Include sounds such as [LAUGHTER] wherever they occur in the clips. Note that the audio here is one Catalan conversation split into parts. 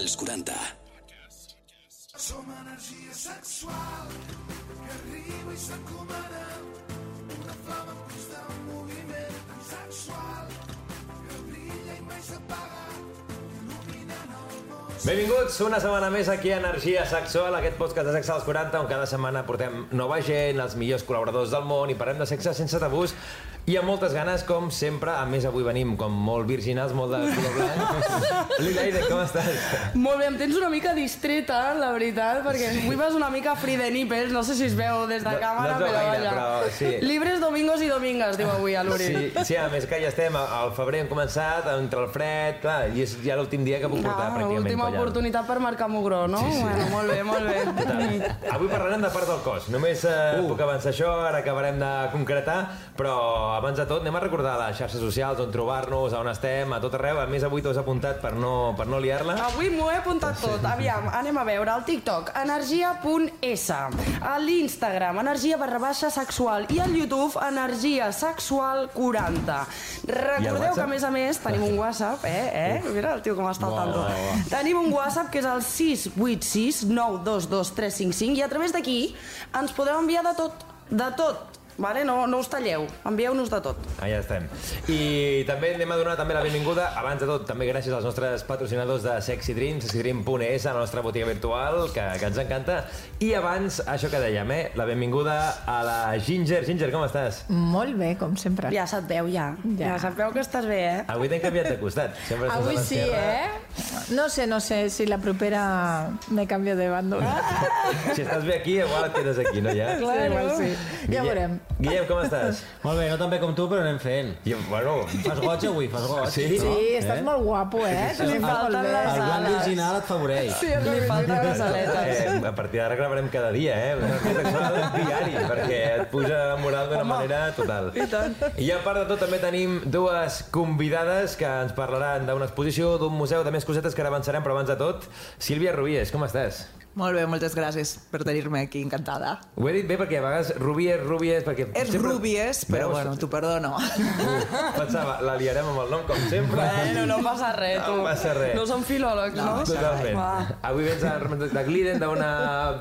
als 40. Som energia sexual que arriba i s'encomana una flama en constant moviment tan sexual que brilla i mai s'apaga Benvinguts una setmana més aquí a Energia Sexual, aquest podcast de Sexe als 40, on cada setmana portem nova gent, els millors col·laboradors del món i parlem de sexe sense tabús i amb moltes ganes, com sempre. A més, avui venim com molt virginals, molt de color blanc. [LAUGHS] Lilaide, com estàs? Molt bé, em tens una mica distreta, la veritat, perquè avui vas una mica free de nipples, no sé si es veu des de No- càmera, no però gaire, vaja. però sí. Libres domingos i domingues, diu avui a l'Uri. Sí, sí, a més que ja estem, al febrer hem començat, entre el fred, clar, i és ja l'últim dia que puc portar Ah, pràcticament última collant. oportunitat per marcar mugró, no? Sí, sí. Bueno, molt bé, molt bé. Avui parlarem de part del cos. Només uh. puc avançar això, ara acabarem de concretar, però abans de tot anem a recordar les xarxes socials, on trobar-nos, a on estem, a tot arreu. A més, avui t'ho has apuntat per no, per no liar-la. Avui m'ho he apuntat tot. Aviam, anem a veure. El TikTok, energia.s. A l'Instagram, energia barra baixa sexual. I al YouTube, energia sexual 40. Recordeu que, a més a més, tenim un WhatsApp, eh? eh? Mira el tio com està al tanto. Tenim un WhatsApp que és el 686 922 355 i a través d'aquí ens podeu enviar de tot, de tot. Vale? No, no us talleu, envieu-nos de tot. Allà estem. I també anem a donar també la benvinguda, abans de tot, també gràcies als nostres patrocinadors de Sexy Dream, sexydream.es, a la nostra botiga virtual, que, que ens encanta. I abans, això que dèiem, eh? La benvinguda a la Ginger. Ginger, com estàs? Molt bé, com sempre. Ja se't veu, ja. Ja, Ja. sabeu que estàs bé, eh? Avui t'hem canviat de costat. Sempre Avui sí, eh? No sé, no sé si la propera me cambio de bando. Si estàs bé aquí, igual et quedes aquí, no ja? Claro. igual sí. Ja veurem. Guillem, com estàs? [LAUGHS] Molt bé, no tan bé com tu, però anem fent. I, bueno, Fas goig avui, fas goig. Sí? Sí, estàs molt guapo, eh? Li Estàs molt falten les El blanc ales. virginal et favoreix. Sí, li falten les aletes. Eh, a partir d'ara gravarem cada dia, eh? Una cosa sexual diari, perquè et puja la moral d'una manera total. I, tant. I a part de tot també tenim dues convidades que ens parlaran d'una exposició, d'un museu, de més cosetes que ara avançarem, però abans de tot, Sílvia Rubies, com estàs? Molt bé, moltes gràcies per tenir-me aquí, encantada. Ho he dit bé perquè a vegades Rubies, Rubies, perquè... És Rubies, però Veus? bueno, t'ho perdono. Uh, pensava, la liarem amb el nom, com sempre. Bueno, no passa res, tu. No passa res. No som filòlegs, no? Totalment. Va. Avui vens a, de Gliden d'una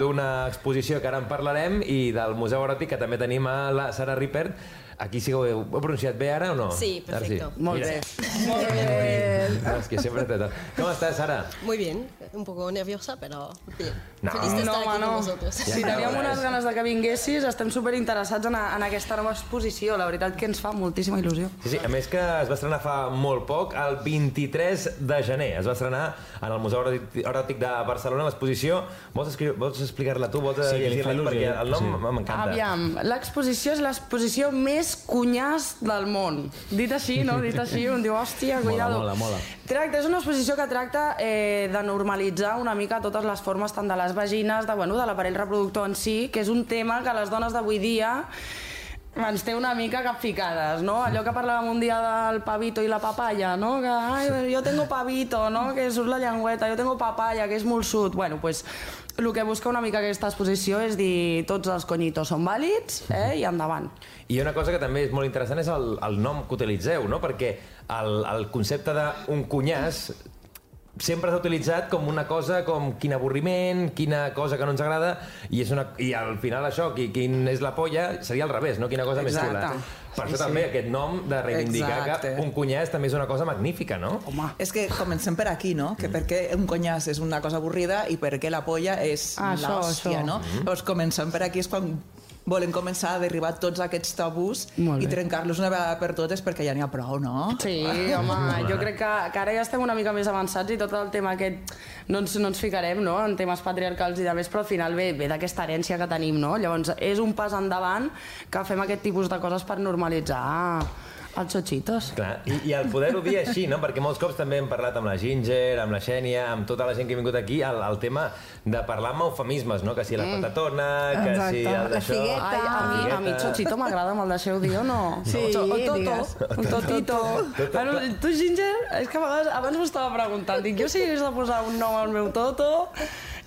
d'una exposició que ara en parlarem i del Museu Eròtic que també tenim a la Sara Ripper. Aquí sí que ho he, ho he pronunciat bé ara o no? Sí, Ara perfecto. Molt bé. Molt bé. No, es que siempre te toca. ¿Cómo estás, Sara? Muy bien, un poco nerviosa, pero bien. No. Feliz de No, estar home, aquí no. con vosotros. Ja Si no, teníem res. unes ganes de que vinguessis, estem super interessats en, en aquesta nova exposició. La veritat que ens fa moltíssima il·lusió. Sí, sí, a més que es va estrenar fa molt poc, el 23 de gener. Es va estrenar en el Museu Eròtic- de Barcelona l'exposició. Vols, escri- vols explicar-la tu? Vols Sí, llegir-la tu? Perquè el nom Sí. m'encanta. Aviam, l'exposició és l'exposició més cunyàs del món. Dit així, no? Dit així, un diu, hòstia, cuidado. mola, mola. Tracta, és una exposició que tracta eh, de normalitzar una mica totes les formes tant de les vagines, de, bueno, de l'aparell reproductor en si, que és un tema que les dones d'avui dia ens té una mica capficades, no? Allò que parlàvem un dia del pavito i la papaya, no? Que, ai, jo tengo pavito, no? Que surt la llengüeta, jo tengo papaya, que és molt sud. Bueno, pues, el que busca una mica aquesta exposició és dir tots els conyitos són vàlids eh? i endavant. I una cosa que també és molt interessant és el, el nom que utilitzeu, no? Perquè el, el concepte d'un cunyàs sempre s'ha utilitzat com una cosa com quin avorriment, quina cosa que no ens agrada i, és una, i al final això, qui, quin és la polla, seria al revés, no? Quina cosa més Exacte. xula. Per Sí, això sí. també aquest nom de reivindicar Exacte. que un cunyàs també és una cosa magnífica, no? Home, És que comencem per aquí, no? Que per què un conyàs és una cosa avorrida i per què la polla és Ah, l'hòstia, no? Llavors comencem per aquí és quan volem començar a derribar tots aquests tabús i trencar-los una vegada per totes perquè ja n'hi ha prou, no? Sí, home, jo crec que, que ara ja estem una mica més avançats i tot el tema aquest no ens, no ens ficarem no? en temes patriarcals i de més, però al final ve, ve d'aquesta herència que tenim, no? Llavors és un pas endavant que fem aquest tipus de coses per normalitzar els xochitos. Clar, i, i el poder-ho dir així, no? Perquè molts cops també hem parlat amb la Ginger, amb la Xènia, amb tota la gent que ha vingut aquí, el, el tema de parlar amb eufemismes, no? Que si la patatona, que si Exacte. el La d'això... figueta. Ai, a mi, a mi xochito m'agrada, me'l deixeu dir o no? Sí, o, o toto, digues. un totito. Bueno, tu, Ginger, és que a vegades, abans m'ho estava preguntant, dic, jo si hagués de posar un nom al meu toto,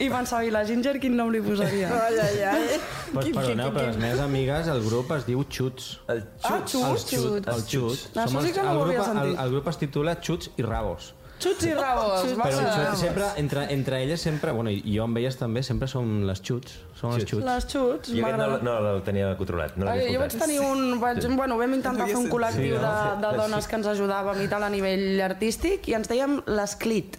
i pensava, i la Ginger quin nom li posaria? Ai, ai, ai. Pues, perdoneu, però les meves amigues, el grup es diu Xuts. El Ah, xut. xuts. Els Xuts. Els Xuts. Això Som sí els- que no el ho grup- havia sentit. El, el grup es titula Xuts i Rabos. Xuts i rabos. va Però ser. xut, sempre, entre, entre elles sempre, bueno, i jo amb elles també, sempre som les xuts. Som les xuts. Les xuts, Jo aquest no, no, el tenia controlat, no Ai, jo vaig tenir un... Vaig, bueno, vam intentar fer un col·lectiu de, de dones que ens ajudàvem i tal a nivell artístic i ens dèiem l'esclit.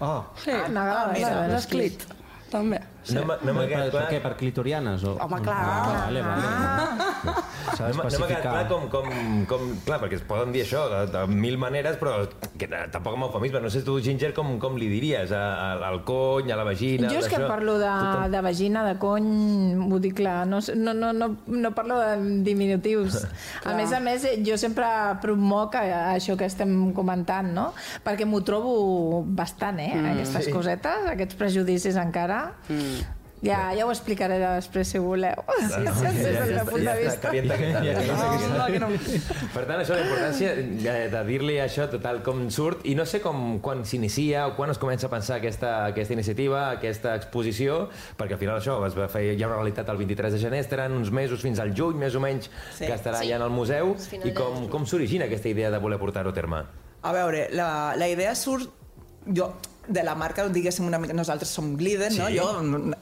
Oh, Sí, Ah, m'agrada, mira, m'agrada. L'esclit. També. No m'ha no per, quedat per, clar... què? Per clitorianes? O... Home, clar. Ah, vale, vale. S'ha de No m'ha quedat clar com, com, com... Clar, perquè es poden dir això de, de mil maneres, però que tampoc amb eufemisme. No sé tu, Ginger, com, com li diries a, a, al cony, a la vagina... Jo és que parlo de, de vagina, de cony, ho dic clar, no, no, no, no, no parlo de diminutius. [LAUGHS] a més a més, jo sempre promoc a- això que estem comentant, no? Perquè m'ho trobo bastant, eh? Aquestes sí. cosetes, aquests prejudicis encara. Ja, ja ho explicaré després, si voleu. Sí, sí, sí, des del meu punt de vista. Per tant, això, la importància de, de dir-li això total com surt, i no sé com quan s'inicia o quan es comença a pensar aquesta, aquesta iniciativa, aquesta exposició, perquè al final això es va fer, hi ha una realitat el 23 de gener, estaran uns mesos fins al juny, més o menys, Sí. que estarà Sí. ja en el museu, i com, com s'origina aquesta idea de voler portar-ho a terme? A veure, la, la idea surt... Jo, de la marca, diguéssim una mica, nosaltres som Gliden, Sí. no? Jo,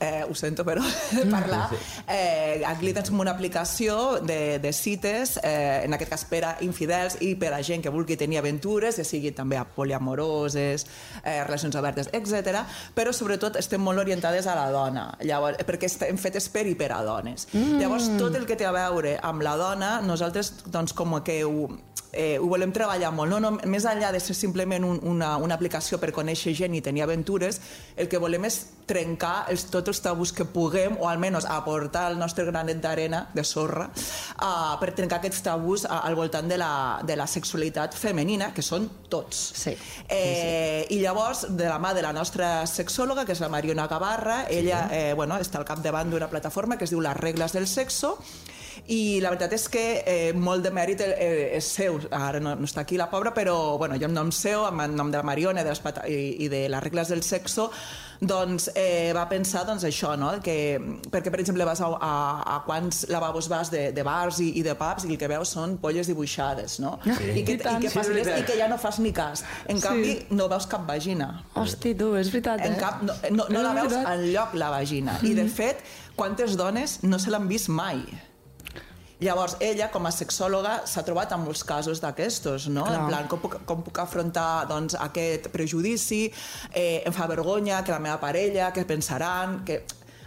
eh, ho sento, però [LAUGHS] parlar. Eh, a Gliden som una aplicació de, de cites, eh, en aquest cas per a infidels i per a gent que vulgui tenir aventures, ja sigui també a poliamoroses, eh, relacions obertes, etc. Però sobretot estem molt orientades a la dona, llavors, perquè estem fetes per i per a dones. Mm. Llavors, tot el que té a veure amb la dona, nosaltres doncs, com que ho, eh, ho volem treballar molt, no? No, més enllà de ser simplement un, una, una aplicació per conèixer gent i tenir aventures, el que volem és trencar els, tots els tabús que puguem, o almenys aportar el nostre granet d'arena, de sorra, uh, per trencar aquests tabús uh, al voltant de la, de la sexualitat femenina, que són tots. Sí. Eh, I llavors, de la mà de la nostra sexòloga, que és la Mariona Gavarra, ella eh, bueno, està al capdavant d'una plataforma que es diu Les regles del sexo, i la veritat és que eh, molt de mèrit eh, és seu, ara no, no està aquí la pobra, però bueno, jo en nom seu, en nom de la Mariona de les, i, i de les regles del sexo, doncs eh, va pensar doncs, això, no? que, perquè per exemple vas a, a, a quants lavabos vas de, de bars i, i de pubs i el que veus són polles dibuixades, no? Sí. I, que, I tant. i, que Sí, és. I que ja no fas ni cas. En Sí. canvi, no veus cap vagina. Hosti, tu, és veritat, eh? En cap, no, no, no És la veus en lloc la vagina. I de fet, quantes dones no se l'han vist mai? Llavors, ella, com a sexòloga, s'ha trobat amb molts casos d'aquestos, no? Clar. En plan, com puc, com puc afrontar doncs, aquest prejudici? Eh, em fa vergonya que la meva parella, que pensaran, que...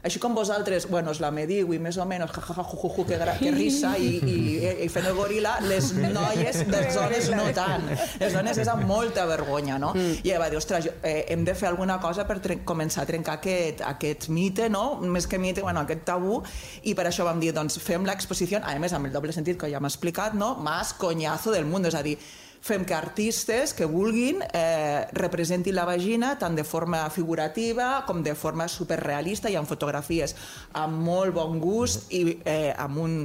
Així com vosaltres, bueno, us la mediu i més o menys, ja, ja, ja, ju, ju, ju, que, gra- que risa i, i, i fent el goril·la, les noies [LAUGHS] les dones no tant. Les dones és amb molta vergonya, no? Mm. I ella va dir, ostres, jo, eh, hem de fer alguna cosa per començar a trencar aquest, aquest mite, no? Més que mite, bueno, aquest tabú, i per això vam dir, doncs, fem l'exposició, a més, amb el doble sentit que ja m'ha explicat, no? Más coñazo del mundo, és a dir, fem que artistes que vulguin eh, representin la vagina tant de forma figurativa com de forma superrealista i amb fotografies amb molt bon gust i eh, amb un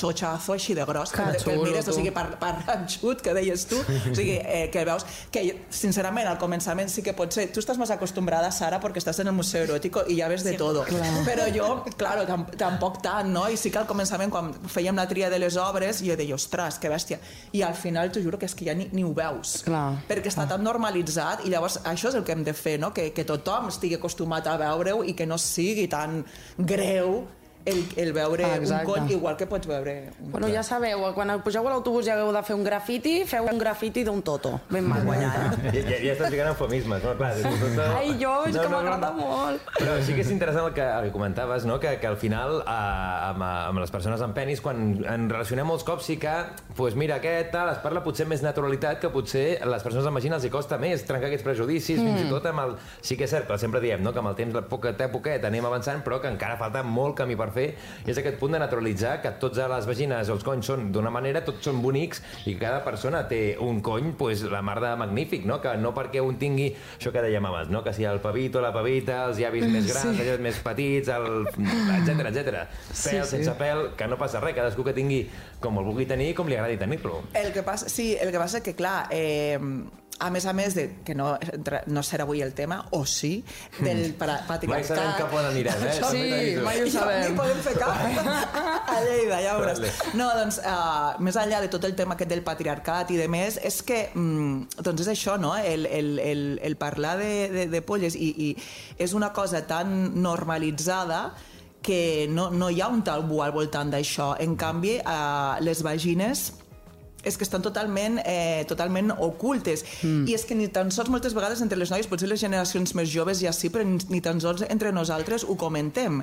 xotxazo així de gros que, Que mires, o sigui, per, per enxut, que deies tu, [LAUGHS] o sigui, eh, que veus que, sincerament, al començament sí que pot ser... Tu estàs més acostumbrada, Sara, perquè estàs en el Museu Eròtico i ja ves de todo. Però jo, claro, tam tampoc tant, no? I sí que al començament, quan fèiem la tria de les obres, jo deia, ostres, que bèstia. I al final, t'ho juro que és que ja ni, ni ho veus. Clar. Perquè està tan normalitzat i llavors això és el que hem de fer, no? Que, que tothom estigui acostumat a veure-ho i que no sigui tan greu el, el veure Ah, un exacte. cony igual que pots veure un Bueno, ja sabeu, quan pugeu a l'autobús i hagueu de fer un grafiti, feu un grafiti d'un toto. Ben mal guanyat. Ja, ja, ja estàs ficant eufemismes, no? Clar, tot, Ai, jo, és que m'agrada molt. Però sí que és interessant el que, el que comentaves, no? que, que al final, eh, amb, amb les persones amb penis, quan en relacionem molts cops, sí que, pues mira, aquest tal, es parla potser més naturalitat que potser les persones amb vagina els hi costa més trencar aquests prejudicis, mm. fins i tot amb el... Sí que és cert, però sempre diem no? que amb el temps, poquet a poquet, anem avançant, però que encara falta molt camí per fer, és aquest punt de naturalitzar que tots a les vagines els conys són d'una manera, tots són bonics, i cada persona té un cony, pues, la mar de magnífic, no? que no perquè un tingui, això que dèiem abans, no? que si el pavito, la pavita, els llavis més grans, sí. més petits, el... etc etc. Pèl, Sí, sí. sense pèl, que no passa res, cadascú que tingui com el vulgui tenir i com li agradi tenir-lo. El que passa, sí, el que passa que, clar, eh, a més a més de, que no, no serà avui el tema, o sí, del para- patriarcat. Mai sabem cap on anirem, eh? [LAUGHS] Sí, mai ho Ja sabem. Ni podem fer cap [LAUGHS] a Lleida, ja veuràs. Vale. No, doncs, uh, més enllà de tot el tema aquest del patriarcat i de més, és que, mm, doncs és això, no? El, el, el, el parlar de, de, de polles i, i és una cosa tan normalitzada que no, no hi ha un tabú al voltant d'això. En canvi, uh, les vagines és que estan totalment, eh, totalment ocultes. Mm. I és que ni tan sols moltes vegades entre les noies, potser les generacions més joves ja sí, però ni, tan sols entre nosaltres ho comentem.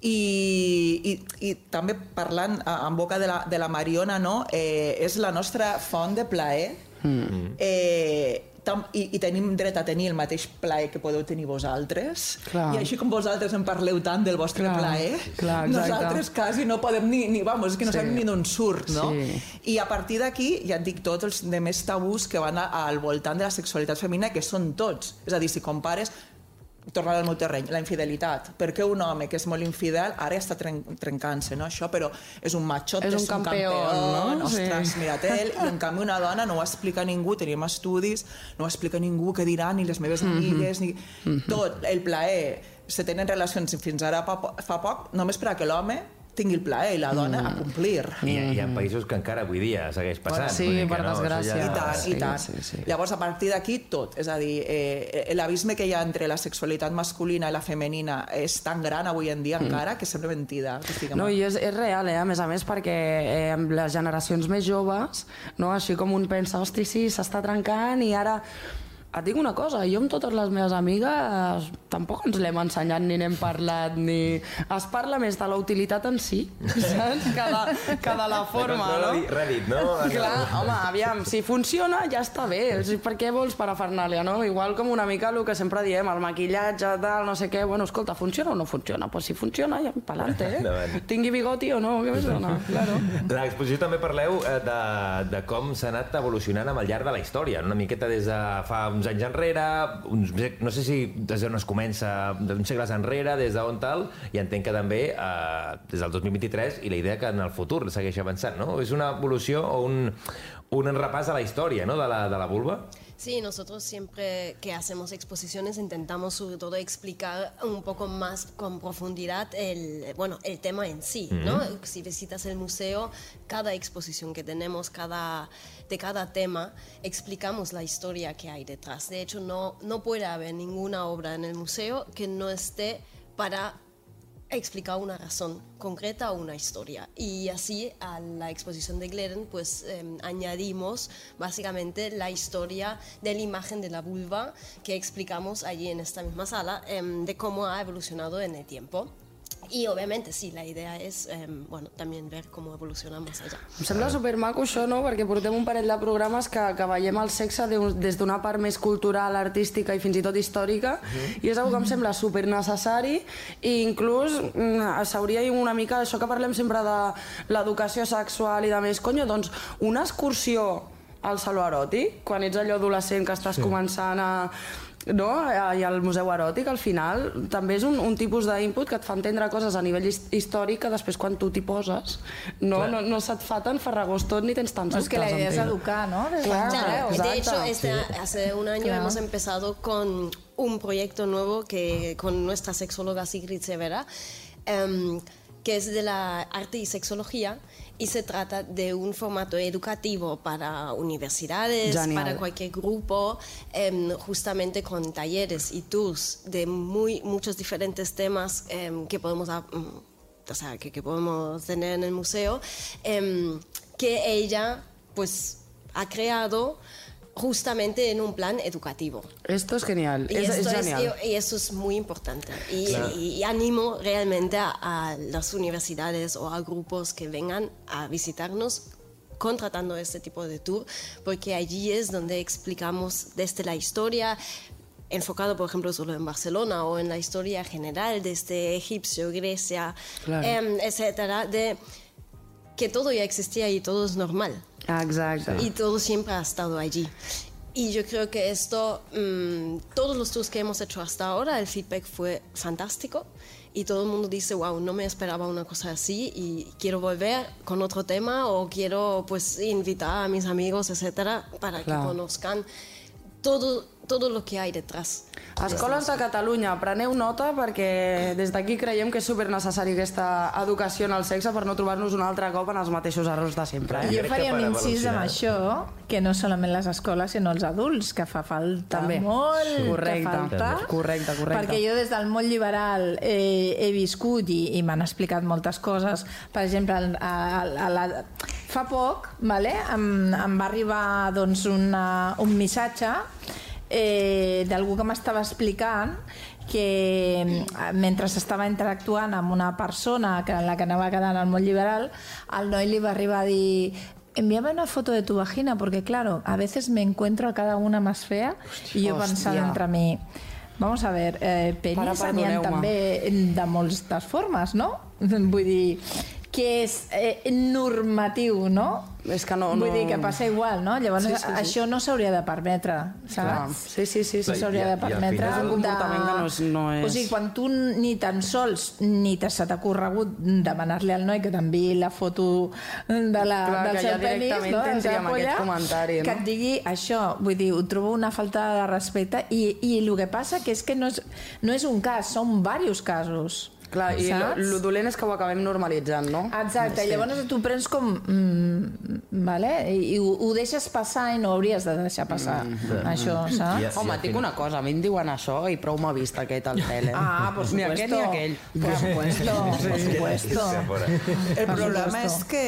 I, i, i també parlant en boca de la, de la Mariona, no? eh, és la nostra font de plaer. Mm. Eh, tam, i, i tenim dret a tenir el mateix plaer que podeu tenir vosaltres. Clar. I així com vosaltres en parleu tant del vostre Clar, plaer, clar, exacte. nosaltres quasi no podem ni, ni vamos, és que no Sí. sabem ni d'on surt, no? Sí. I a partir d'aquí ja et dic tots els de més tabús que van a, al voltant de la sexualitat femenina, que són tots. És a dir, si compares tornar al meu terreny, la infidelitat. Perquè un home que és molt infidel ara ja està tren trencant-se, no? Això, però és un machote, És un campió, no? Ostres, Sí. mira't ell. I en canvi una dona no ho explica ningú, tenim estudis, no ho explica ningú, què diran, ni les meves Mhm. amigues, ni... Tot, el plaer. Se tenen relacions fins ara fa poc, només per a que l'home tingui el plaer i la dona Mm. a complir. I hi ha, hi ha països que encara avui dia segueix passant. Sí, per no, desgràcia. I tant, sí, i tant. sí, sí. Llavors, a partir d'aquí, tot. És a dir, eh, l'abisme que hi ha entre la sexualitat masculina i la femenina és tan gran avui en dia encara que sembla mentida. Que estiguem... Mm. No, i és, és real, eh? a més a més, perquè eh, amb les generacions més joves, no? així com un pensa, hosti, sí, s'està trencant i ara... Et dic una cosa, jo amb totes les meves amigues tampoc ens l'hem ensenyat ni n'hem parlat, ni... Es parla més de la utilitat en si, [LAUGHS] saps? Que de, que de la forma, no? Reddit, no? Clar, home, aviam, si funciona ja està bé, o sigui, per què vols parafernàlia, no? Igual com una mica el que sempre diem, el maquillatge, tal, no sé què, bueno, escolta, funciona o no funciona? Pues si funciona, ja pa'lante, eh? Tingui bigoti o no, què més dona? Claro. L'exposició també parleu eh, de, de com s'ha anat evolucionant amb el llarg de la història, una miqueta des de fa uns anys enrere, uns, no sé si des d'on es comença, d'uns segles enrere, des d'on tal, i entenc que també eh, des del 2023 i la idea que en el futur segueix avançant, no? És una evolució o un, un repàs a la història, no?, de la, de la vulva? Sí, nosotros siempre que hacemos exposiciones intentamos sobre todo explicar un poco más con profundidad el, bueno, el tema en sí, ¿no? Si visitas el museo, cada exposición que tenemos, cada, de cada tema, explicamos la historia que hay detrás. De hecho, no, no puede haber ninguna obra en el museo que no esté para explicar una razón concreta o una historia. Y así a la exposición de Gleden pues eh, añadimos básicamente la historia de la imagen de la vulva que explicamos allí en esta misma sala em, de cómo ha evolucionado en el tiempo. Y obviamente sí, la idea es em, bueno, también ver cómo evoluciona más allá. Em sembla supermaco això, no? Perquè portem un parell de programes que, que veiem el sexe de, des d'una part més cultural, artística i fins i tot històrica, i és una que em sembla super necessari i inclús mm, s'hauria una mica, això que parlem sempre de l'educació sexual i de més, conyo, doncs una excursió al saló eròtic, quan ets allò adolescent que estàs sí. començant a no? i al Museu Eròtic al final també és un, un tipus d'input que et fa entendre coses a nivell his- històric que després quan tu t'hi poses no, no, no se't fa tan farragós tot ni tens tants No, és que la dubtes, idea és educar, no? Claro, exacto. De hecho, este, hace un año Claro. hemos empezado con un proyecto nuevo que con nuestra sexóloga Sigrid Severa, em, que es de la arte y sexología y se trata de un formato educativo para universidades, Genial. para cualquier grupo, em, justamente con talleres y tours de muy, muchos diferentes temas em, que podemos mm, o sea, que, que podemos tener en el museo, em, que ella pues ha creado justamente en un plan educativo. Esto es genial, Y, es, es esto es- genial. y- y eso es muy importante. Y, y- y animo realmente a, a las universidades o a grupos que vengan a visitarnos contratando este tipo de tour, porque allí es donde explicamos desde la historia, enfocado por ejemplo solo en Barcelona o en la historia general desde Egipcio, Grecia, Claro. em, etcétera, de que todo ya existía y todo es normal Ah, Exacte. y todo siempre ha estado allí. Y yo creo que esto, mm, todos los tours que hemos hecho hasta ahora, el feedback fue fantástico y todo el mundo dice, wow, no me esperaba una cosa así y quiero volver con otro tema o quiero pues invitar a mis amigos, etcétera, para Claro. que conozcan todo, todo lo que hay detrás. Escoles de Catalunya, preneu nota perquè des d'aquí creiem que és supernecessari aquesta educació en el sexe per no trobar-nos un altre cop en els mateixos errors de sempre. Eh? Jo crec faria un incís amb això, que no solament les escoles, sinó els adults, que fa falta També. molt Correcte. que falta. Correcte, correcte. Perquè jo des del món liberal eh, he viscut i, i m'han explicat moltes coses. Per exemple, a, a, a la, fa poc vale, em, em va arribar doncs, una, un missatge eh, d'algú que m'estava explicant que eh, mentre estava interactuant amb una persona que, en la que anava quedant al món liberal, el noi li va arribar a dir envíame una foto de tu vagina porque claro, a veces me encuentro a cada una más fea yo pensando Hòstia. entre mi Vamos a ver, eh, penis n'hi ha també de moltes formes, no? [LAUGHS] Vull dir, que és eh, normatiu, no? És que no... Vull no... dir que passa igual, no? Llavors, Sí, sí, sí, sí, sí. això no s'hauria de permetre, Clar. saps? Sí, sí, sí. sí. No s'hauria de i permetre. És un comportament que no és- no és- O sigui, quan tu ni tan sols ni te se t'ha corregut demanar-li al noi que t'enviï la foto de la, Clar, del seu ja penis, no? de tindríem seva aquest polla, comentari, no? que et digui això. Vull dir, ho trobo una falta de respecte i, i el que passa que és que no és, no és un cas, són diversos casos. Clar, i saps? el dolent és que ho acabem normalitzant, no? Exacte, sí. llavors tu prens com... Mm, vale? I, i ho, ho deixes passar i no hauries de deixar passar mm, això, saps? I- Home, et dic final- una cosa, a mi em diuen això i prou m'ha vist aquest al tele. Ah, por Ni aquest ni aquell. Por supuesto, por supuesto. El problema és que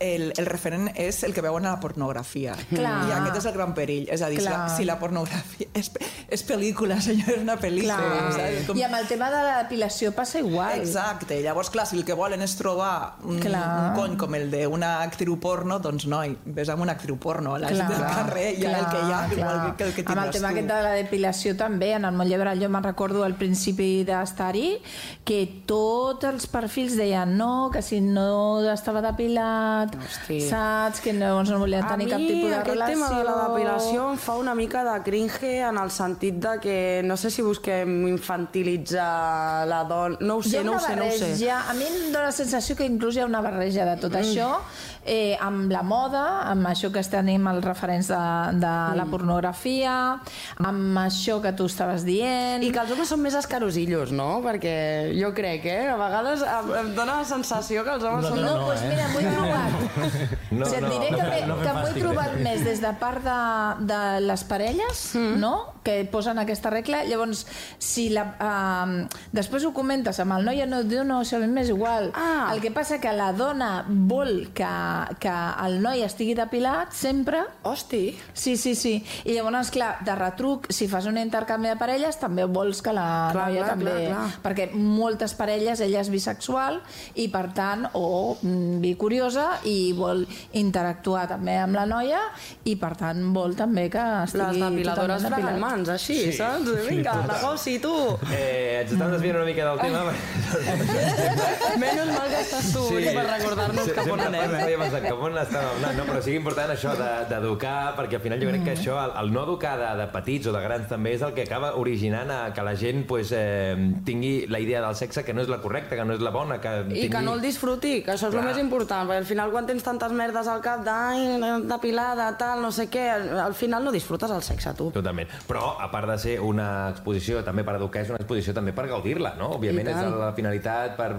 el, el referent és el que veuen a la pornografia. Clar. I aquest és el gran perill. És a dir, si la, Clar. si la pornografia [LAUGHS] és, és pel·lícula, senyor, és una pel·lícula. Clar. saps? Com- I amb el tema de la depilació passa igual. Exacte. Llavors, clar, si el que volen és trobar un, Clar. un cony com el d'una actriu porno, doncs noi, ves amb una actriu porno. A la gent del carrer hi ha el que hi ha, igual que el que amb el tindràs tema tu. aquest de la depilació també, en el liberal jo me'n recordo al principi d'estar-hi que tots els perfils deien no, que si no estava depilat Hosti. saps, que no, no volien A tenir mi cap tipus de aquest relació tema de la depilació em fa una mica de cringe en el sentit de que no sé si busquem infantilitzar la dona... No ho sé, no ho sé, no ho sé. barreja, a mi em dóna la sensació que inclús hi ha una barreja de tot mm. això, eh, amb la moda, amb això que tenim els referents de, de mm. la pornografia, amb això que tu estaves dient... I que els homes són més escarosillos, no? Perquè jo crec, eh? A vegades em, em dona la sensació que els homes No, són... No, no, doncs eh? mira, m'ho he trobat. [LAUGHS] No, o sigui, et no, diré no que, no fem que m'ho he trobat eh? més des de part de, de les parelles, mm. no?, que posen aquesta regla. Llavors, si la, uh, després ho comentes amb el noi no, diu, no, si a mi m'és igual. Ah. El que passa que la dona vol que, que el noi estigui depilat sempre, Hosti! Sí, sí, sí. I llavors, clar, de retruc, si fas un intercanvi de parelles, també vols que la Clar, noia clar, també... clar, clar. Perquè moltes parelles, ella és bisexual i, per tant, o mm, bicuriosa i vol interactuar també amb la noia i, per tant, vol també que estigui Les depiladores fregant mans, així, sí. saps? Vinga, negoci, tu! Eh, ens estem desviant una mica del tema. Menos mal que estàs tu, sí. per recordar-nos Sí, cap on sempre anem, feia eh? pensar cap on estàvem anant, no, però sí important això de- d'educar, perquè al final jo crec que això, el, el no educar de, de petits o de grans també és el que acaba originant a que la gent pues, eh, tingui la idea del sexe que no és la correcta, que no és la bona, que I tingui... que no el disfruti, que això és el Clar. més important, perquè al final quan tens tantes merdes al cap d'ai, depilada, tal, no sé què, al final no disfrutes el sexe, tu. Totalment. Però, a part de ser una exposició també per educar, és una exposició també per gaudir-la, no? Òbviament és la finalitat per...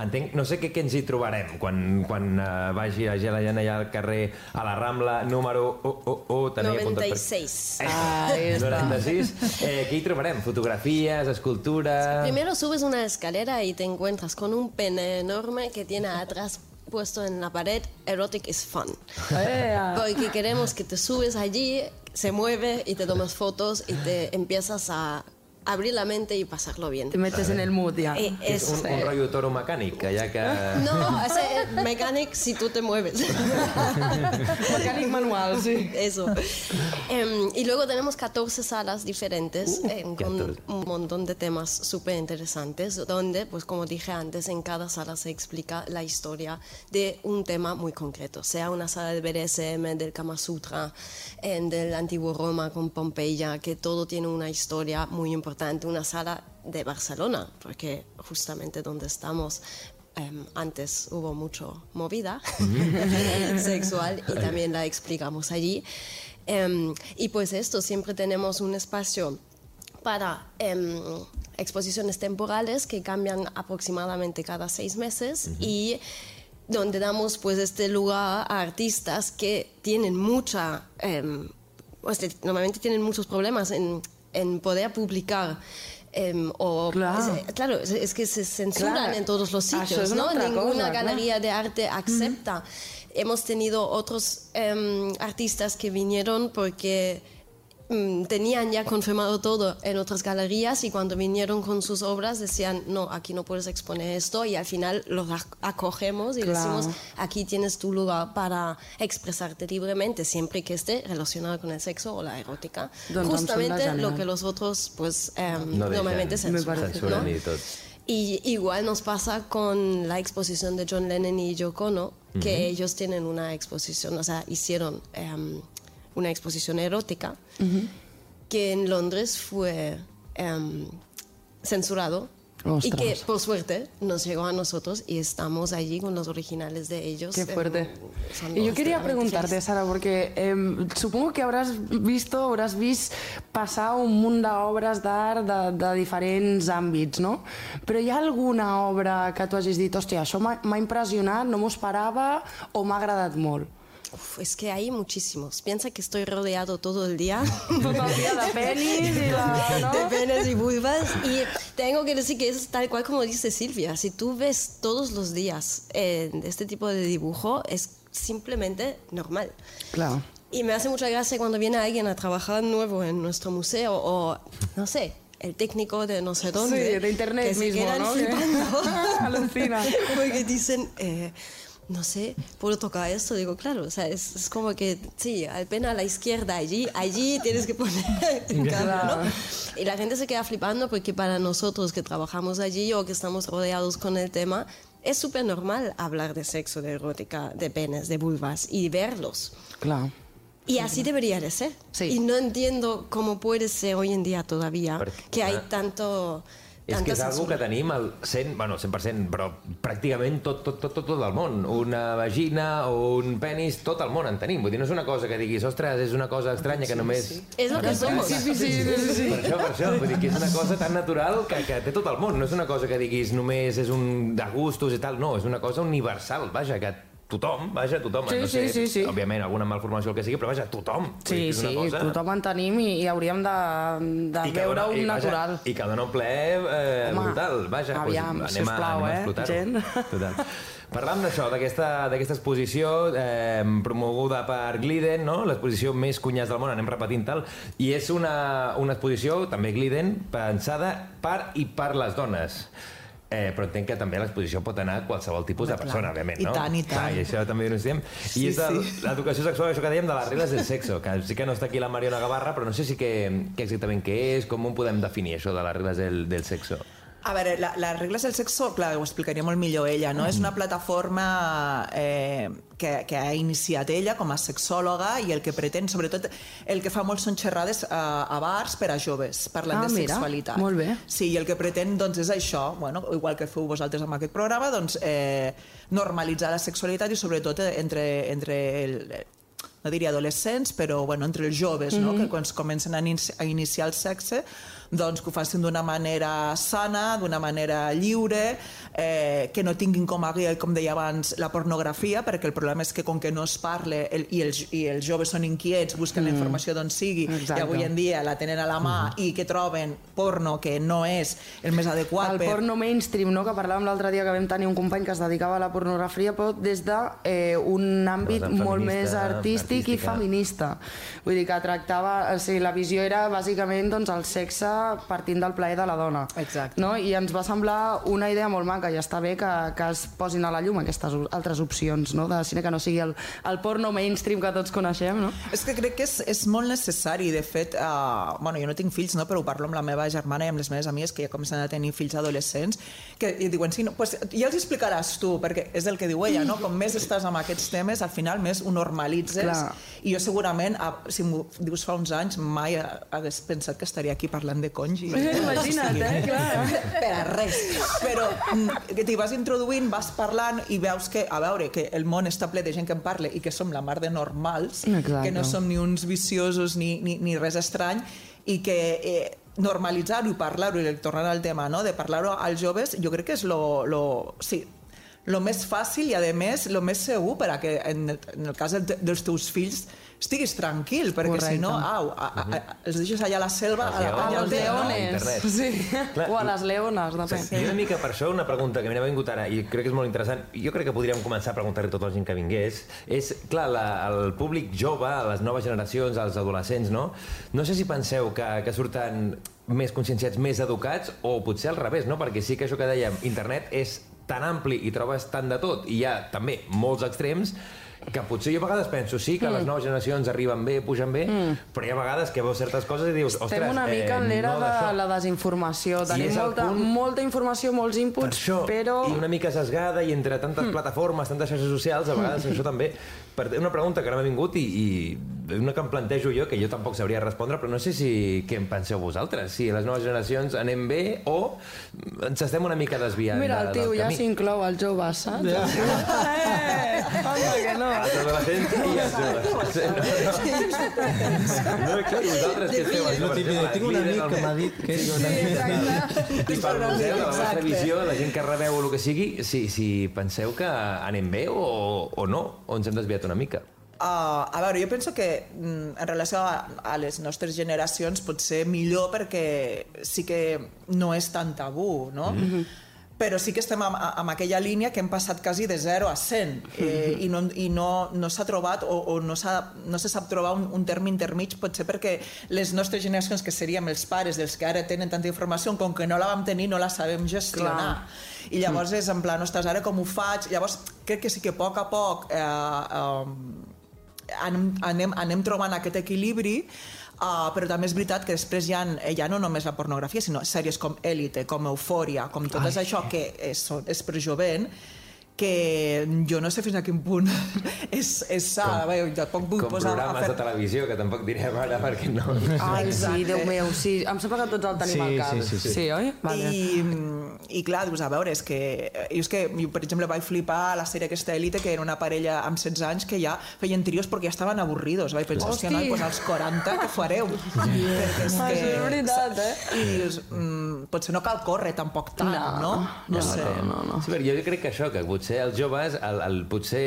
Entenc, no sé què, què ens hi trobarem quan, quan uh, vagi a la gent allà al carrer a la Rambla número 1, tenia apuntat per- 96. Ahí [LAUGHS] está. 96. Eh, què hi trobarem? Fotografies, escultura... Primero subes una escalera y te encuentras con un pene enorme que tiene atrás puesto en la pared Erotic is fun. Porque queremos que te subes allí, se mueve y te tomas fotos y te empiezas a abrir la mente y pasarlo bien. te metes en el mood, ja. Eh, És es, un, un rotllo toro mecànic, que ja [LAUGHS] que... no, es mechanic si tú te mueves. [LAUGHS] Mecànic manual, sí. Eso. Em, y luego tenemos 14 salas diferentes Uh, em, con un montón de temas súper interesantes, donde, pues como dije antes, en cada sala se explica la historia de un tema muy concreto, sea una sala del BDSM, del Kama Sutra, en del antiguo Roma con Pompeya, que todo tiene una historia muy importante, una sala de Barcelona, porque justamente donde estamos em, antes hubo mucho movida [LAUGHS] sexual y también la explicamos allí. Em, y pues esto, siempre tenemos un espacio para em, exposiciones temporales que cambian aproximadamente cada seis meses y donde damos pues este lugar a artistas que tienen mucha, em, pues, de- normalmente tienen muchos problemas en, en poder publicar. em, o, Claro. es- claro, es, que se censuran Claro. en todos los sitios, ¿no? Ninguna cosa, claro. galería de arte acepta. Hemos tenido otros em, artistas que vinieron porque mm, tenían ya confirmado todo en otras galerías y cuando vinieron con sus obras decían, no, aquí no puedes exponer esto y al final los ac- acogemos y Claro. decimos, aquí tienes tu lugar para expresarte libremente, siempre que esté relacionado con el sexo o la erótica. Em Justamente lo que los otros pues em, No normalmente censuran. ¿no? Y igual nos pasa con la exposición de John Lennon y Yoko Ono, que ellos tienen una exposición, o sea, hicieron em, una exposición erótica que en Londres fue em, censurado y Ostras. que por suerte nos llegó a nosotros y estamos allí con los originales de ellos. Qué fuerte. Y yo quería preguntarte. Sara, porque em, supongo que habràs visto, hauràs vist passar un munt d'obres d'art de, de diferents àmbits, no? Però hi ha alguna obra que tu hagis dit, hòstia, això m'ha impressionat, no m'ho esperava o m'ha agradat molt? Uf, es que hay muchísimos. Piensa que estoy rodeado todo el día [LAUGHS] de penis i de... No? de penes y vulvas. Y tengo que decir que es tal cual como dice Silvia. Si tú ves todos los días eh, este tipo de dibujo, es simplemente normal. Clar. Y me hace mucha gracia cuando viene alguien a trabajar nuevo en nuestro museo o, no sé, el técnico de no sé dónde. Sí, de internet que se mismo, quedan ¿no? flipando. [LAUGHS] Alucina. [LAUGHS] Porque dicen, eh, no sé, ¿puedo tocar esto? Digo, claro, o sea, es, es como que, sí, al pena a la izquierda, allí, allí tienes que poner [LAUGHS] el cambio, ¿no? Y la gente se queda flipando porque para nosotros que trabajamos allí o que estamos rodeados con el tema, es súper normal hablar de sexo, de erótica, de penes, de vulvas y verlos. Clar. Y así debería de ser. Sí. Y no entiendo cómo puede ser hoy en día todavía Porque- que hay tanto... És que és algo que tenim al 100, bueno, 100%, però pràcticament tot, tot, tot, tot, tot el món. Una vagina o un penis, tot el món en tenim. Vull dir, no és una cosa que diguis, ostres, és una cosa estranya que només... Es lo que somos. Sí, sí, sí, sí, sí. Per això, per això, vull dir que és una cosa tan natural que, que té tot el món. No és una cosa que diguis només és un de gustos i tal, no, és una cosa universal, vaja, que tothom, vaja, tothom, Sí, no sé, sí, sí, sí. òbviament alguna malformació el que sigui, però vaja, tothom. Sí, sí, cosa... tothom en tenim i, i hauríem de, de I veure dona- un i, vaja, natural. I que dona un plaer eh, Home, brutal. Vaja, aviam, doncs anem, sisplau, a, anem a eh, explotar-ho. gent. [LAUGHS] Total. Parlant d'això, d'aquesta exposició eh, promoguda per Gliden, no? l'exposició més cunyàs del món, anem repetint tal, i és una, una exposició, també Gliden, pensada per i per les dones. Eh, però entenc que també l'exposició pot anar a qualsevol tipus de persona, clar. òbviament, I no? tant, i tant. Clar, I això també ho denunciem. Sí, I és sí. l'educació sexual, això que dèiem, de les regles del sexo, que sí que no està aquí la Mariona Gavarra, però no sé si que, què exactament què és, com ho podem definir, això de les regles del, del sexo. A veure, la, les regles del sexo, clar, ho explicaria molt millor ella, no? És una plataforma eh, que, que ha iniciat ella com a sexòloga i el que pretén, sobretot, el que fa molt són xerrades a, a bars per a joves, parlant Ah, de mira, sexualitat. molt bé. Sí, i el que pretén doncs, és això, bueno, igual que feu vosaltres amb aquest programa, doncs, eh, normalitzar la sexualitat i sobretot eh, entre, entre el, no diria adolescents, però bueno, entre els joves, no? que quan comencen a, inici a iniciar el sexe, doncs que ho facin d'una manera sana, d'una manera lliure, eh, que no tinguin com a guia, com deia abans, la pornografia, perquè el problema és que com que no es parle el, i, els, i els joves són inquiets, busquen mm. la informació d'on sigui, Exacte. i avui en dia la tenen a la mà i que troben porno que no és el més adequat El porno mainstream, no? que parlàvem l'altre dia que vam tenir un company que es dedicava a la pornografia, però des de eh, un àmbit molt més artístic i artística. feminista. Vull dir que tractava... O sigui, la visió era bàsicament doncs, el sexe partint del plaer de la dona. Exacte. No? I ens va semblar una idea molt maca i està bé que, que es posin a la llum aquestes altres opcions no? de cine que no sigui el, el porno mainstream que tots coneixem. No? És que crec que és, és molt necessari. De fet, uh, bueno, jo no tinc fills, no? però ho parlo amb la meva germana i amb les meves amigues que ja comencen a tenir fills adolescents, que i diuen, sí, no, pues, ja els explicaràs tu, perquè és el que diu ella, no? com més estàs amb aquests temes, al final més ho normalitzes. Clar. I jo segurament, ah, si m'ho dius fa uns anys, mai hagués pensat que estaria aquí parlant de congi. Imagina't, eh, clar. Per a res. Però mm, que t'hi vas introduint, vas parlant i veus que, a veure, que el món està ple de gent que en parla i que som la mar de normals, Exacte. que no som ni uns viciosos ni, ni, ni res estrany, i que eh, normalitzar-ho i parlar-ho, i tornant al tema, no? de parlar-ho als joves, jo crec que és lo, lo, sí, lo més fàcil i, a més, lo més segur per a que, en el, en el cas dels teus fills, estiguis tranquil, perquè Correcte. si no, au, a, a, a, els deixes allà a la selva, a la A panya no? a leones. Sí. [LAUGHS] Clar, o a les leones, depèn. I una mica per això, una pregunta que m'ha vingut ara, i crec que és molt interessant, jo crec que podríem començar a preguntar-li a tota la gent que vingués, és, clar, la, el públic jove, les noves generacions, els adolescents, no? No sé si penseu que, que surten més conscienciats, més educats, o potser al revés, no? Perquè sí que això que dèiem, internet és tan ampli i trobes tant de tot, i hi ha també molts extrems, que potser jo a vegades penso, sí, que Mm. les noves generacions arriben bé, pugen bé, però hi ha vegades que veus certes coses i dius, ostres, Estem una mica en l'era no de la desinformació. Tenim el molta, punt- molta informació, molts Per inputs, això, però... i una mica sesgada, i entre tantes plataformes, tantes xarxes socials, a vegades això també... Per, una pregunta que ara m'ha vingut i, i una que em plantejo jo, que jo tampoc sabria respondre, però no sé si què en penseu vosaltres, si les noves generacions anem bé o ens estem una mica desviant Mira, el tio ja s'inclou al jove, saps? Ja. Eh, anda que no. Els adolescents i els joves. No, clar, i vosaltres? És lo Per típic, exemple, tinc un amic que m'ha dit que... I per museu, de la vostra visió, la gent que rebeu o el que sigui, si, si penseu que anem bé o, o no, o ens hem desviat una mica. Uh, a veure, jo penso que mm, en relació a, a les nostres generacions pot ser millor perquè sí que no és tan tabú, no? Mm -hmm. Però sí que estem amb, amb aquella línia que hem passat quasi de 0 a 100 eh, i no, i no, no s'ha trobat o, o no, no se sap trobar un, un terme intermig potser perquè les nostres generacions que seríem els pares dels que ara tenen tanta informació com que no la vam tenir no la sabem gestionar Clar. i llavors és en plan, ostres, ara com ho faig? Llavors crec que sí que a poc a poc eh, eh, anem, anem, anem trobant aquest equilibri Uh, però també és veritat que després hi ha, ja no només la pornografia, sinó sèries com Élite, com Eufòria, com tot Ai. això que és, és per jovent, que jo no sé fins a quin punt [LAUGHS] és, és sa, com, jo tampoc vull Com posar a programes fer... de televisió, que tampoc direm ara perquè no... Ai, sí, Exacte. Déu meu, sí. Em sembla que tots el tenim Sí, al cap. sí, sí, sí. sí oi? Vale. I, I clar, dius, a veure, és que, jo és que jo, per exemple, vaig flipar a la sèrie aquesta Elite, que era una parella amb 16 anys que ja feien trios perquè ja estaven avorridos. Vaig pensar, hòstia, noi, pues als 40 què fareu? [LAUGHS] Perquè és que... és veritat, eh? I dius, mm, potser no cal córrer tampoc tant, no? No, no sé. no, no. Sí, però jo crec que això, que potser els joves, el, el, potser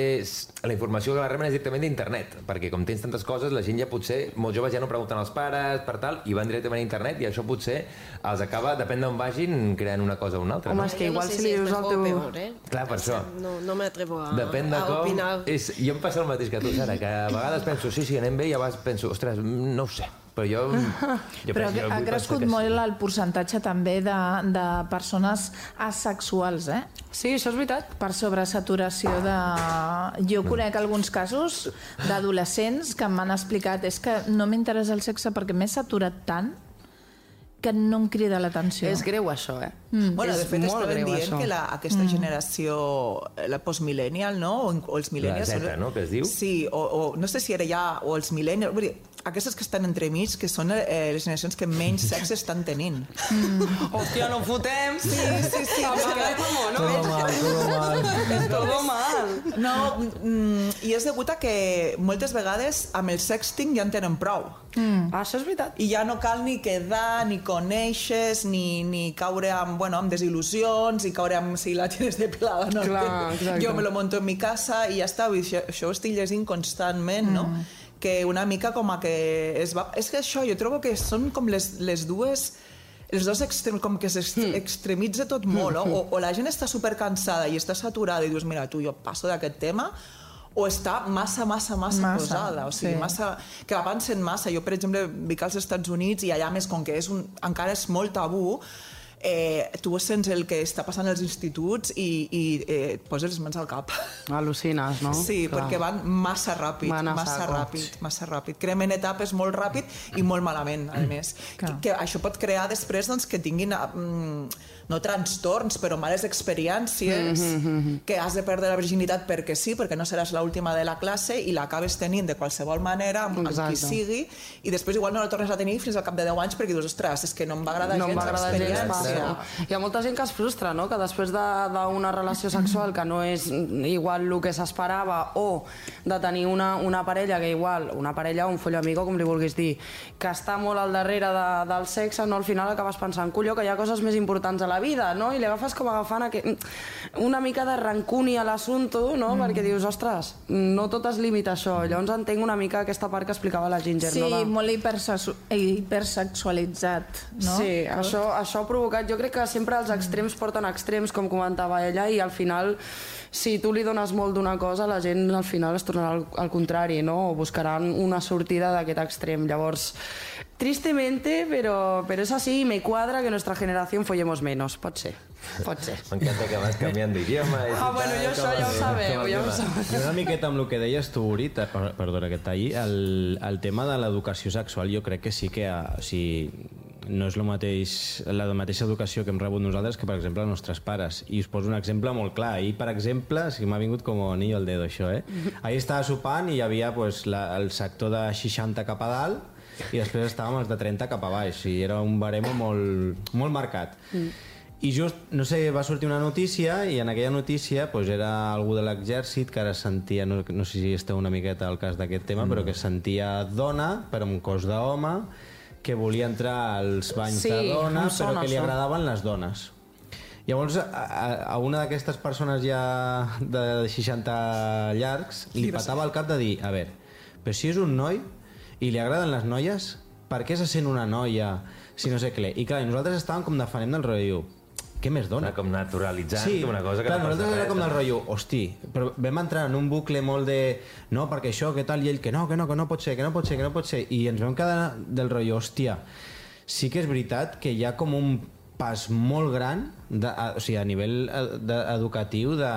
la informació que la reben és directament d'internet, perquè com tens tantes coses, la gent ja potser, molts joves ja no pregunten als pares, per tal, i van directament a internet, i això potser els acaba, depèn d'on vagin, creant una cosa o una altra. Home, no? és que Yo no igual sé si si li dius al teu... peor, ¿eh? Clar, per això. No, no me atrevo a, Depèn de a com... opinar. És, jo em passa el mateix que tu, Sara, que a vegades penso, sí, sí, anem bé, i a vegades penso, ostres, mm, no ho sé. Però jo... jo Però penso, jo ha crescut molt sí. el percentatge també de, de persones asexuals, eh? Sí, això és veritat. per sobresaturació de... Jo conec alguns casos d'adolescents que m'han explicat és que no m'interessa el sexe perquè m'he saturat tant que no em crida l'atenció. És greu, això, eh? Mm. Bueno, és de fet, molt estaven greu, dient això. que la, aquesta mm. generació, la postmillennial, no? O, o els millennials... Z, no?, que es diu. Sí, o, o no sé si era ja... O els millennials... Vull dir, aquestes que estan entremig, que són eh, les generacions que menys [LAUGHS] sexe estan tenint. Hòstia, no fotem! Sí, sí, sí. és que, Vámonos. Todo mal, todo mal. És todo mal. no, mm, i és degut a que moltes vegades amb el sexting ja en tenen prou. Mm. Ah, això és veritat. I ja no cal ni quedar, ni conèixer, ni, ni caure amb, bueno, amb desil·lusions, i caure amb si la tienes depilada, no? Clar, exacte. Jo me lo monto en mi casa i ja està, dir, això, això ho estic llegint constantment, no? Que una mica com a que es va... És que això, jo trobo que són com les, les dues els dos extrems, com que s'extremitza tot molt, no? o, o la gent està super cansada i està saturada i dius, mira, tu, jo passo d'aquest tema, o està massa, massa, massa, Massa, posada, o sigui, sí. massa, que avancen massa. Jo, per exemple, vic als Estats Units i allà més, com que és un, encara és molt tabú, eh, tu sents el que està passant als instituts i, i eh, et poses les mans al cap. Al·lucines, no? Sí, Clar. perquè van massa ràpid, Van massa saco. ràpid, massa ràpid. Cremen etapes molt ràpid i molt malament, a més. Que, que això pot crear després doncs, que tinguin mm, no trastorns, però males experiències, que has de perdre la virginitat perquè sí, perquè no seràs l'última de la classe i l'acabes tenint de qualsevol manera, amb, amb qui Exacte. sigui, i després igual no la tornes a tenir fins al cap de 10 anys perquè dius, ostres, és que no em va agradar no gens l'experiència. Passo. Hi ha molta gent que es frustra, no? que després de- d'una relació sexual que no és igual el que s'esperava o de tenir una, una parella que igual, una parella o un foll amigo, com li vulguis dir, que està molt al darrere de, del sexe, no? al final acabes pensant, colló, que hi ha coses més importants a la vida, no? i li agafes com agafant aquest, una mica de rancuni a l'assumpte, no? Mm. perquè dius, ostres, no tot es limita a això. Llavors entenc una mica aquesta part que explicava la Ginger, Sí, no? De... molt hipersexu hipersexualitzat, no? Sí, això, això ha provocat... Jo crec que sempre els extrems porten extrems, com comentava ella, i al final, si tu li dones molt d'una cosa, la gent al final es tornarà al, al contrari, no? O buscaran una sortida d'aquest extrem. Llavors, tristemente, pero, pero es así, y me cuadra que nuestra generación follemos menos. Pot ser, pot ser. [LAUGHS] M'encanta que vas canviant d'idioma. Ah, bueno, jo això ja ho sabeu, ja ho sabeu. I una miqueta amb el que deies tu, per- perdona que talli, el, el tema de l'educació sexual jo crec que sí que o sigui, no és el mateix, la mateixa educació que hem rebut nosaltres que, per exemple, els nostres pares. I us poso un exemple molt clar. Ahir, per exemple, que m'ha vingut com a anillo al dedo, això, eh? [LAUGHS] Ahir estava sopant i hi havia pues, la, el sector de 60 cap a dalt i després estàvem els de 30 cap a baix i era un baremo molt, molt marcat. I just, no sé, va sortir una notícia i en aquella notícia pues, era algú de l'exèrcit que ara sentia, no, no sé si esteu una miqueta al cas d'aquest tema, mm. però que sentia dona, però amb cos d'home, que volia entrar als banys Sí, de dona, em però sona que li agradaven les dones. Llavors, a, a, una d'aquestes persones ja de 60 llargs li patava el cap de dir, a veure, però si és un noi i li agraden les noies, per què se sent una noia si no sé què? I clar, nosaltres estàvem com defenent del rotllo, què més dona? Com naturalitzant Sí, una cosa que clar, no passa nosaltres era com del rotllo, hosti, però vam entrar en un bucle molt de no, perquè això, què tal, i ell que no, que no, que no pot ser, que no pot ser, que no pot ser, i ens vam quedar del rotllo, hòstia, sí que és veritat que hi ha com un pas molt gran de, a, o sigui, a nivell eh, de, educatiu de,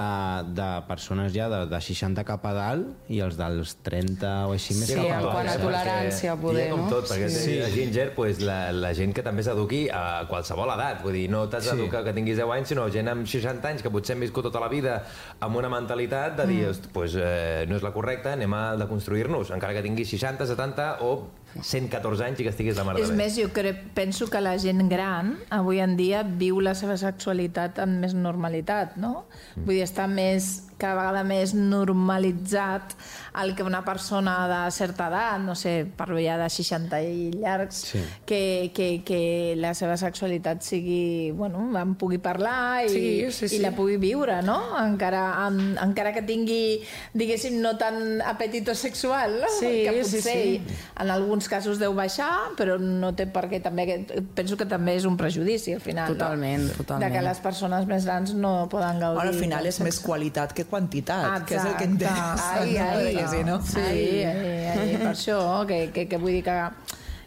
de persones ja de, de 60 cap a dalt i els dels 30 o així més Sí, cap a quant a baix. tolerància, Perquè poder, ha com no? tot, perquè Sí. sí. a Ginger, pues, la, la gent que també s'eduqui a qualsevol edat. Vull dir, no t'has Sí. d'educar que tinguis 10 anys, sinó gent amb 60 anys que potser han viscut tota la vida amb una mentalitat de dir, mm. pues, eh, no és la correcta, anem a deconstruir-nos, encara que tinguis 60, 70 o 114 anys i que estiguis de mar de És més, jo crec, penso que la gent gran avui en dia viu la seva sexualitat amb més normalitat, no? Mm. Vull dir, està més, cada vegada més normalitzat el que una persona de certa edat, no sé, parlo ja de 60 i llargs, Sí. que, que, que la seva sexualitat sigui, bueno, en pugui parlar i, Sí, sí, sí. i la pugui viure, no? Encara, en, encara que tingui, diguéssim, no tan apetito sexual, no? Sí, que sí, potser sí. en alguns casos deu baixar, però no té per què també... Penso que també és un prejudici, al final. Totalment, no? totalment. De que les persones més grans no poden gaudir... Bueno, al final és més qualitat que quantitat, que és el que Exacte. interessa. Ai, no? ai, Perquè si no... Sí, ai, ai, ai, per això, que, que, que vull dir que,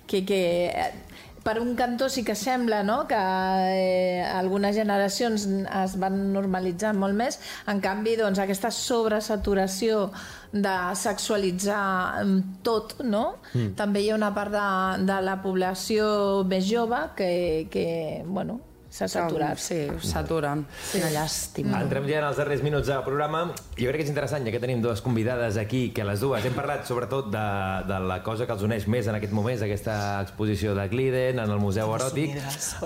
que, que eh, per un cantó sí que sembla no? que eh, algunes generacions es van normalitzar molt més, en canvi doncs, aquesta sobresaturació de sexualitzar mm, tot, no? Mm. també hi ha una part de, de la població més jove que, que bueno, s'ha saturat. Sí, s'aturen. Quina llàstima. Entrem ja en els darrers minuts del programa. Jo crec que és interessant, ja que tenim dues convidades aquí, que les dues hem parlat sobretot de, de la cosa que els uneix més en aquest moment, aquesta exposició de Gliden, en el Museu Eròtic.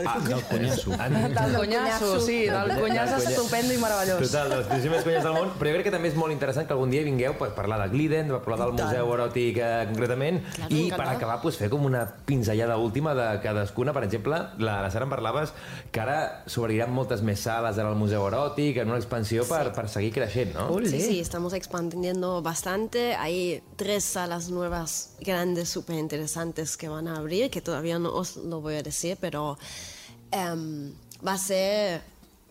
Ah, Del conyasso. En, Del conyasso, sí, del conyasso estupendo i meravellós. Total, dels exposicions més conyes del món, però jo crec que també és molt interessant que algun dia vingueu per parlar de Gliden, per parlar del Museu Eròtic eh, concretament, Claro, i per acabar pues, fer com una pinzellada última de cadascuna. Per exemple, la, la Sara en parlaves que ara s'obriran moltes més sales en el Museu Eròtic, en una expansió per, per seguir creixent, no? Sí, sí, estamos expandiendo bastante. Hay tres salas nuevas grandes, súper interesantes que van a abrir, que todavía no os lo voy a decir, pero em, va a ser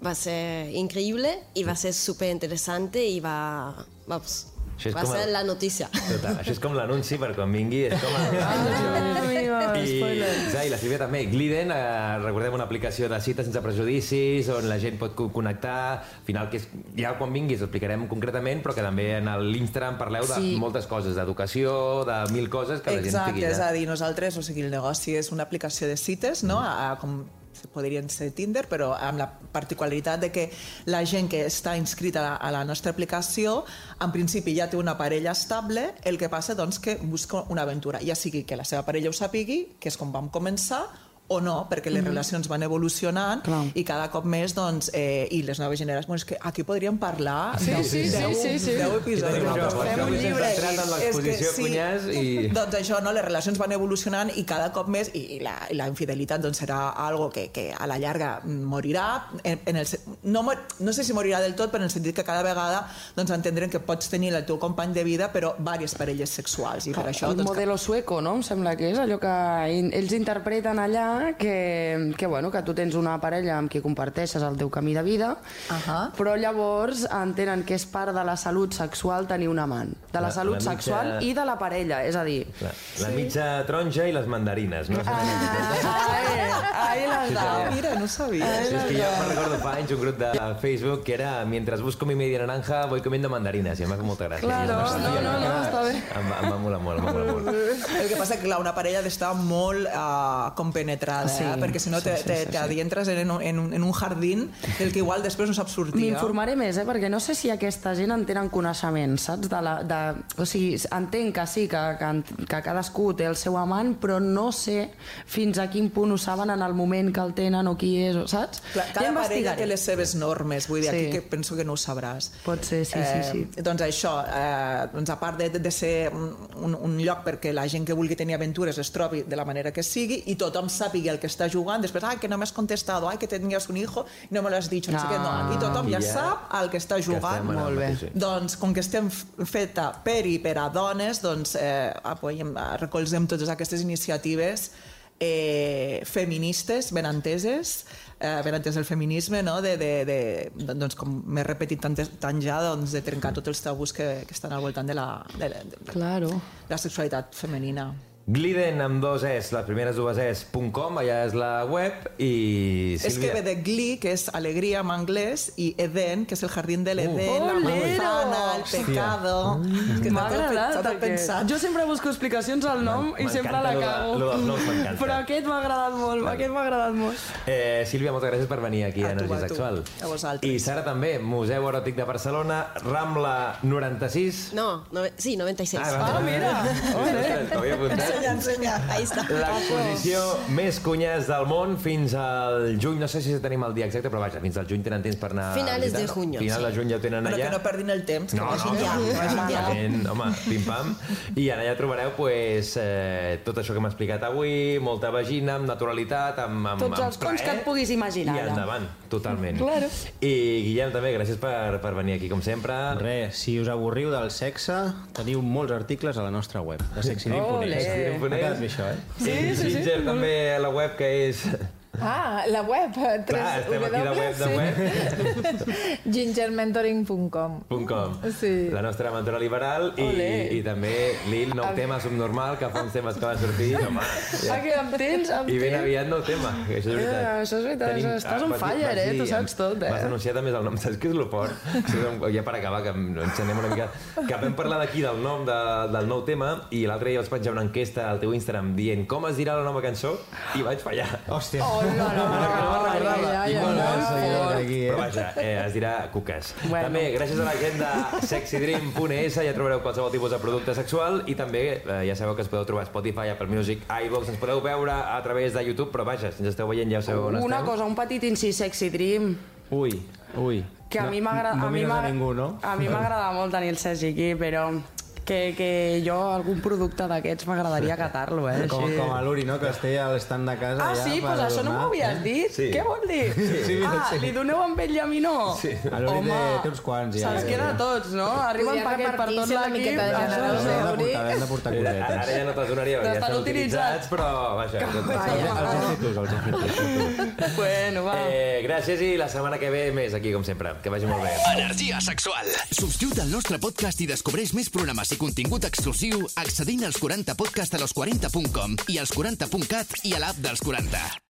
va a ser increíble y va a ser súper interesante y va, vamos, Això és Va com ser el- la notícia. Total, això és com l'anunci per quan vingui, és com... El... Ah, I, spoiler. ja, I la Sílvia també. Gliden, eh, recordem una aplicació de cites sense prejudicis, on la gent pot co- connectar, al final, que és, ja quan vinguis ho explicarem concretament, però que també en l'Instagram parleu de Sí. moltes coses, d'educació, de mil coses que la gent Exacte, estigui és a dir, nosaltres, o sigui, el negoci és una aplicació de cites, no? A, a, com podrien ser Tinder, però amb la particularitat de que la gent que està inscrita a la, nostra aplicació, en principi ja té una parella estable, el que passa doncs que busca una aventura, ja sigui que la seva parella ho sapigui, que és com vam començar, o no, perquè les relacions van evolucionant Clar. i cada cop més, doncs, eh, i les noves generacions, bueno, és que aquí podríem parlar Sí, deu- sí, sí, deu- sí, sí. deu episodis. Fem un llibre. en l'exposició Cunyàs i- [LAUGHS] Doncs això, no? les relacions van evolucionant i cada cop més, i, i, la, i la infidelitat doncs, serà algo que, que a la llarga morirà, en, en el, no, mor- no sé si morirà del tot, però en el sentit que cada vegada doncs, entendrem que pots tenir el teu company de vida, però diverses parelles sexuals, i per això... el Doncs, modelo sueco, no? Em sembla que és allò que ells interpreten allà que, que, bueno, que tu tens una parella amb qui comparteixes el teu camí de vida, Ahà. però llavors entenen que és part de la salut sexual tenir un amant. De la, La- salut la mitja- sexual i de la parella, és a dir... La, la mitja taronja i les mandarines, no? Ah, ahí, ahí las Sí, da. Ah, mira, no sabia. Sí, és que jo me'n recordo fa anys un grup de Facebook que era Mientras busco mi media naranja voy comiendo mandarinas i em va fer molta gràcia. Claro, no, no, no, que està bé. Em, va- em va molar molt, em va molar molt. El que passa és que clar, una parella ha d'estar molt uh, compenetrada, Sí, eh? perquè si no sí, te, sí, sí, sí. en, un- en, un, en un jardín del que igual després no saps sortir. eh? M'informaré més, eh? perquè no sé si aquesta gent en tenen coneixement, saps? De la, de, o sigui, entenc que sí, que, que, que cadascú té el seu amant, però no sé fins a quin punt ho saben en el moment que el tenen o qui és, o- saps? Clar, Ja cada parella investigaré. té les seves normes, vull dir, Sí. aquí que penso que no ho sabràs. Pot ser, sí, sí, sí. Eh, doncs això, eh, doncs a part de, de ser un, un lloc perquè la gent que vulgui tenir aventures es trobi de la manera que sigui i tothom sàpiga el que està jugant, després, ai, que no m'has contestat, ai, que tenies un hijo i no me l'has dit, no sé què, no, aquí tothom ja Ja. sap el que està Que jugant. el Molt bé. mateix. Doncs, com que estem feta per i per a dones, doncs eh, apoyem, recolzem totes aquestes iniciatives eh, feministes, ben enteses, eh, ben entès el feminisme, no? de, de, de, doncs, com m'he repetit tant, tant ja, doncs, de trencar tots els tabús que, que estan al voltant de la, de, la- de, Claro. la sexualitat femenina. Gliden amb dos es, les primeres dues es, punt .com, allà és la web, i És que Sílvia... ve de glee, que és alegria en anglès, i Eden, que és el jardín de l'Eden, la Olero! manzana, el pecado... És que M'ha agradat aquest. pensat. Jo sempre busco explicacions al nom i sempre la lo de- cago. lo noms m'encanta. Però aquest m'ha agradat molt, aquest m'ha agradat molt. Eh, Sílvia, moltes gràcies per venir aquí a, A tu, Energia a. Sexual. A vosaltres. I Sara també, Museu Eròtic de Barcelona, Rambla 96. No, no sí, 96. Ah, mira! T'ho havia apuntat. Ensenya, ensenya. Ahí está. L'exposició més cunyàs del món fins al juny, no sé si tenim el dia exacte, però vaja, fins al juny tenen temps per anar Finales de junio, Final de sí. juny ja ho tenen Però allà. que no perdin el temps, que No, vagin no, ja. no, vagin ja. exactament, home, pim-pam. I en allà trobareu pues, eh, tot això que hem explicat avui, molta vagina, amb naturalitat, amb, amb, Tots amb els cons que et puguis imaginar, I endavant, totalment. Claro. I Guillem, també, gràcies per, per venir aquí, com sempre. Res, si us avorriu del sexe, teniu molts articles a la nostra web, de sexydream.es. Sexydream.es. M'ha quedat bé això, eh? Sí, sí, sí. Ginger, també a la web que és... Ah, la web. Clar, estem aquí de web de web. [LAUGHS] Gingermentoring.com .com. Sí. La nostra mentora liberal i, Olé. i també l'IL, nou tema subnormal, que fa uns temes que va sortir. [LAUGHS] Home, Ah, que em tens, em I ben tens. aviat nou tema, que això és veritat. Eh, això és veritat, estàs on fire, eh? Tu saps tot, eh? Vas anunciar també el nom, saps què és el fort? [LAUGHS] Sí, ja per acabar, que ens anem una mica... Que vam parlar d'aquí del nom de, del nou tema i l'altre dia vaig penjar una enquesta al teu Instagram dient com es dirà la nova cançó i vaig fallar. Hòstia. Hola, aquí, Però eh? vaja, eh, es dirà cuques. Bueno. També, gràcies a la gent de sexydream.es ja trobareu qualsevol tipus de producte sexual i també eh, ja sabeu que ens podeu trobar a Spotify, Apple Music, iVoox, ens podeu veure a través de YouTube, però vaja, si ens esteu veient ja sabeu on Una estem. cosa, un petit incís sexy dream. Ui, ui. Que a No- mi m'agrada... No a mi mires a m'agrada- ningú, no? A mi m'agrada molt tenir el Sergi aquí, però que, que jo algun producte d'aquests m'agradaria catar-lo, eh? Com, sí. com a l'Uri, no? Que es a l'estand de casa. Ah, ja sí? Doncs pues això donar. no m'ho havies eh? dit? Sí. Què vol dir? Sí. sí. Ah, li doneu amb ell i a mi no? Sí. A l'Uri té, té uns quants, ja. Se'ls queda a tots, no? Arriba un paquet per tot l'equip. Això. Hem de portar cosetes. Ara ja no te'ls donaria, ja estan utilitzats, però vaja. Els has fet els has fet. Bueno, va. Eh, gràcies i la setmana que ve més aquí, com sempre. Que vagi molt bé. Energia sexual. Subscriu-te al nostre podcast i descobreix més programes i contingut exclusiu accedint als 40podcastalos40.com i als 40.cat i a l'app dels 40.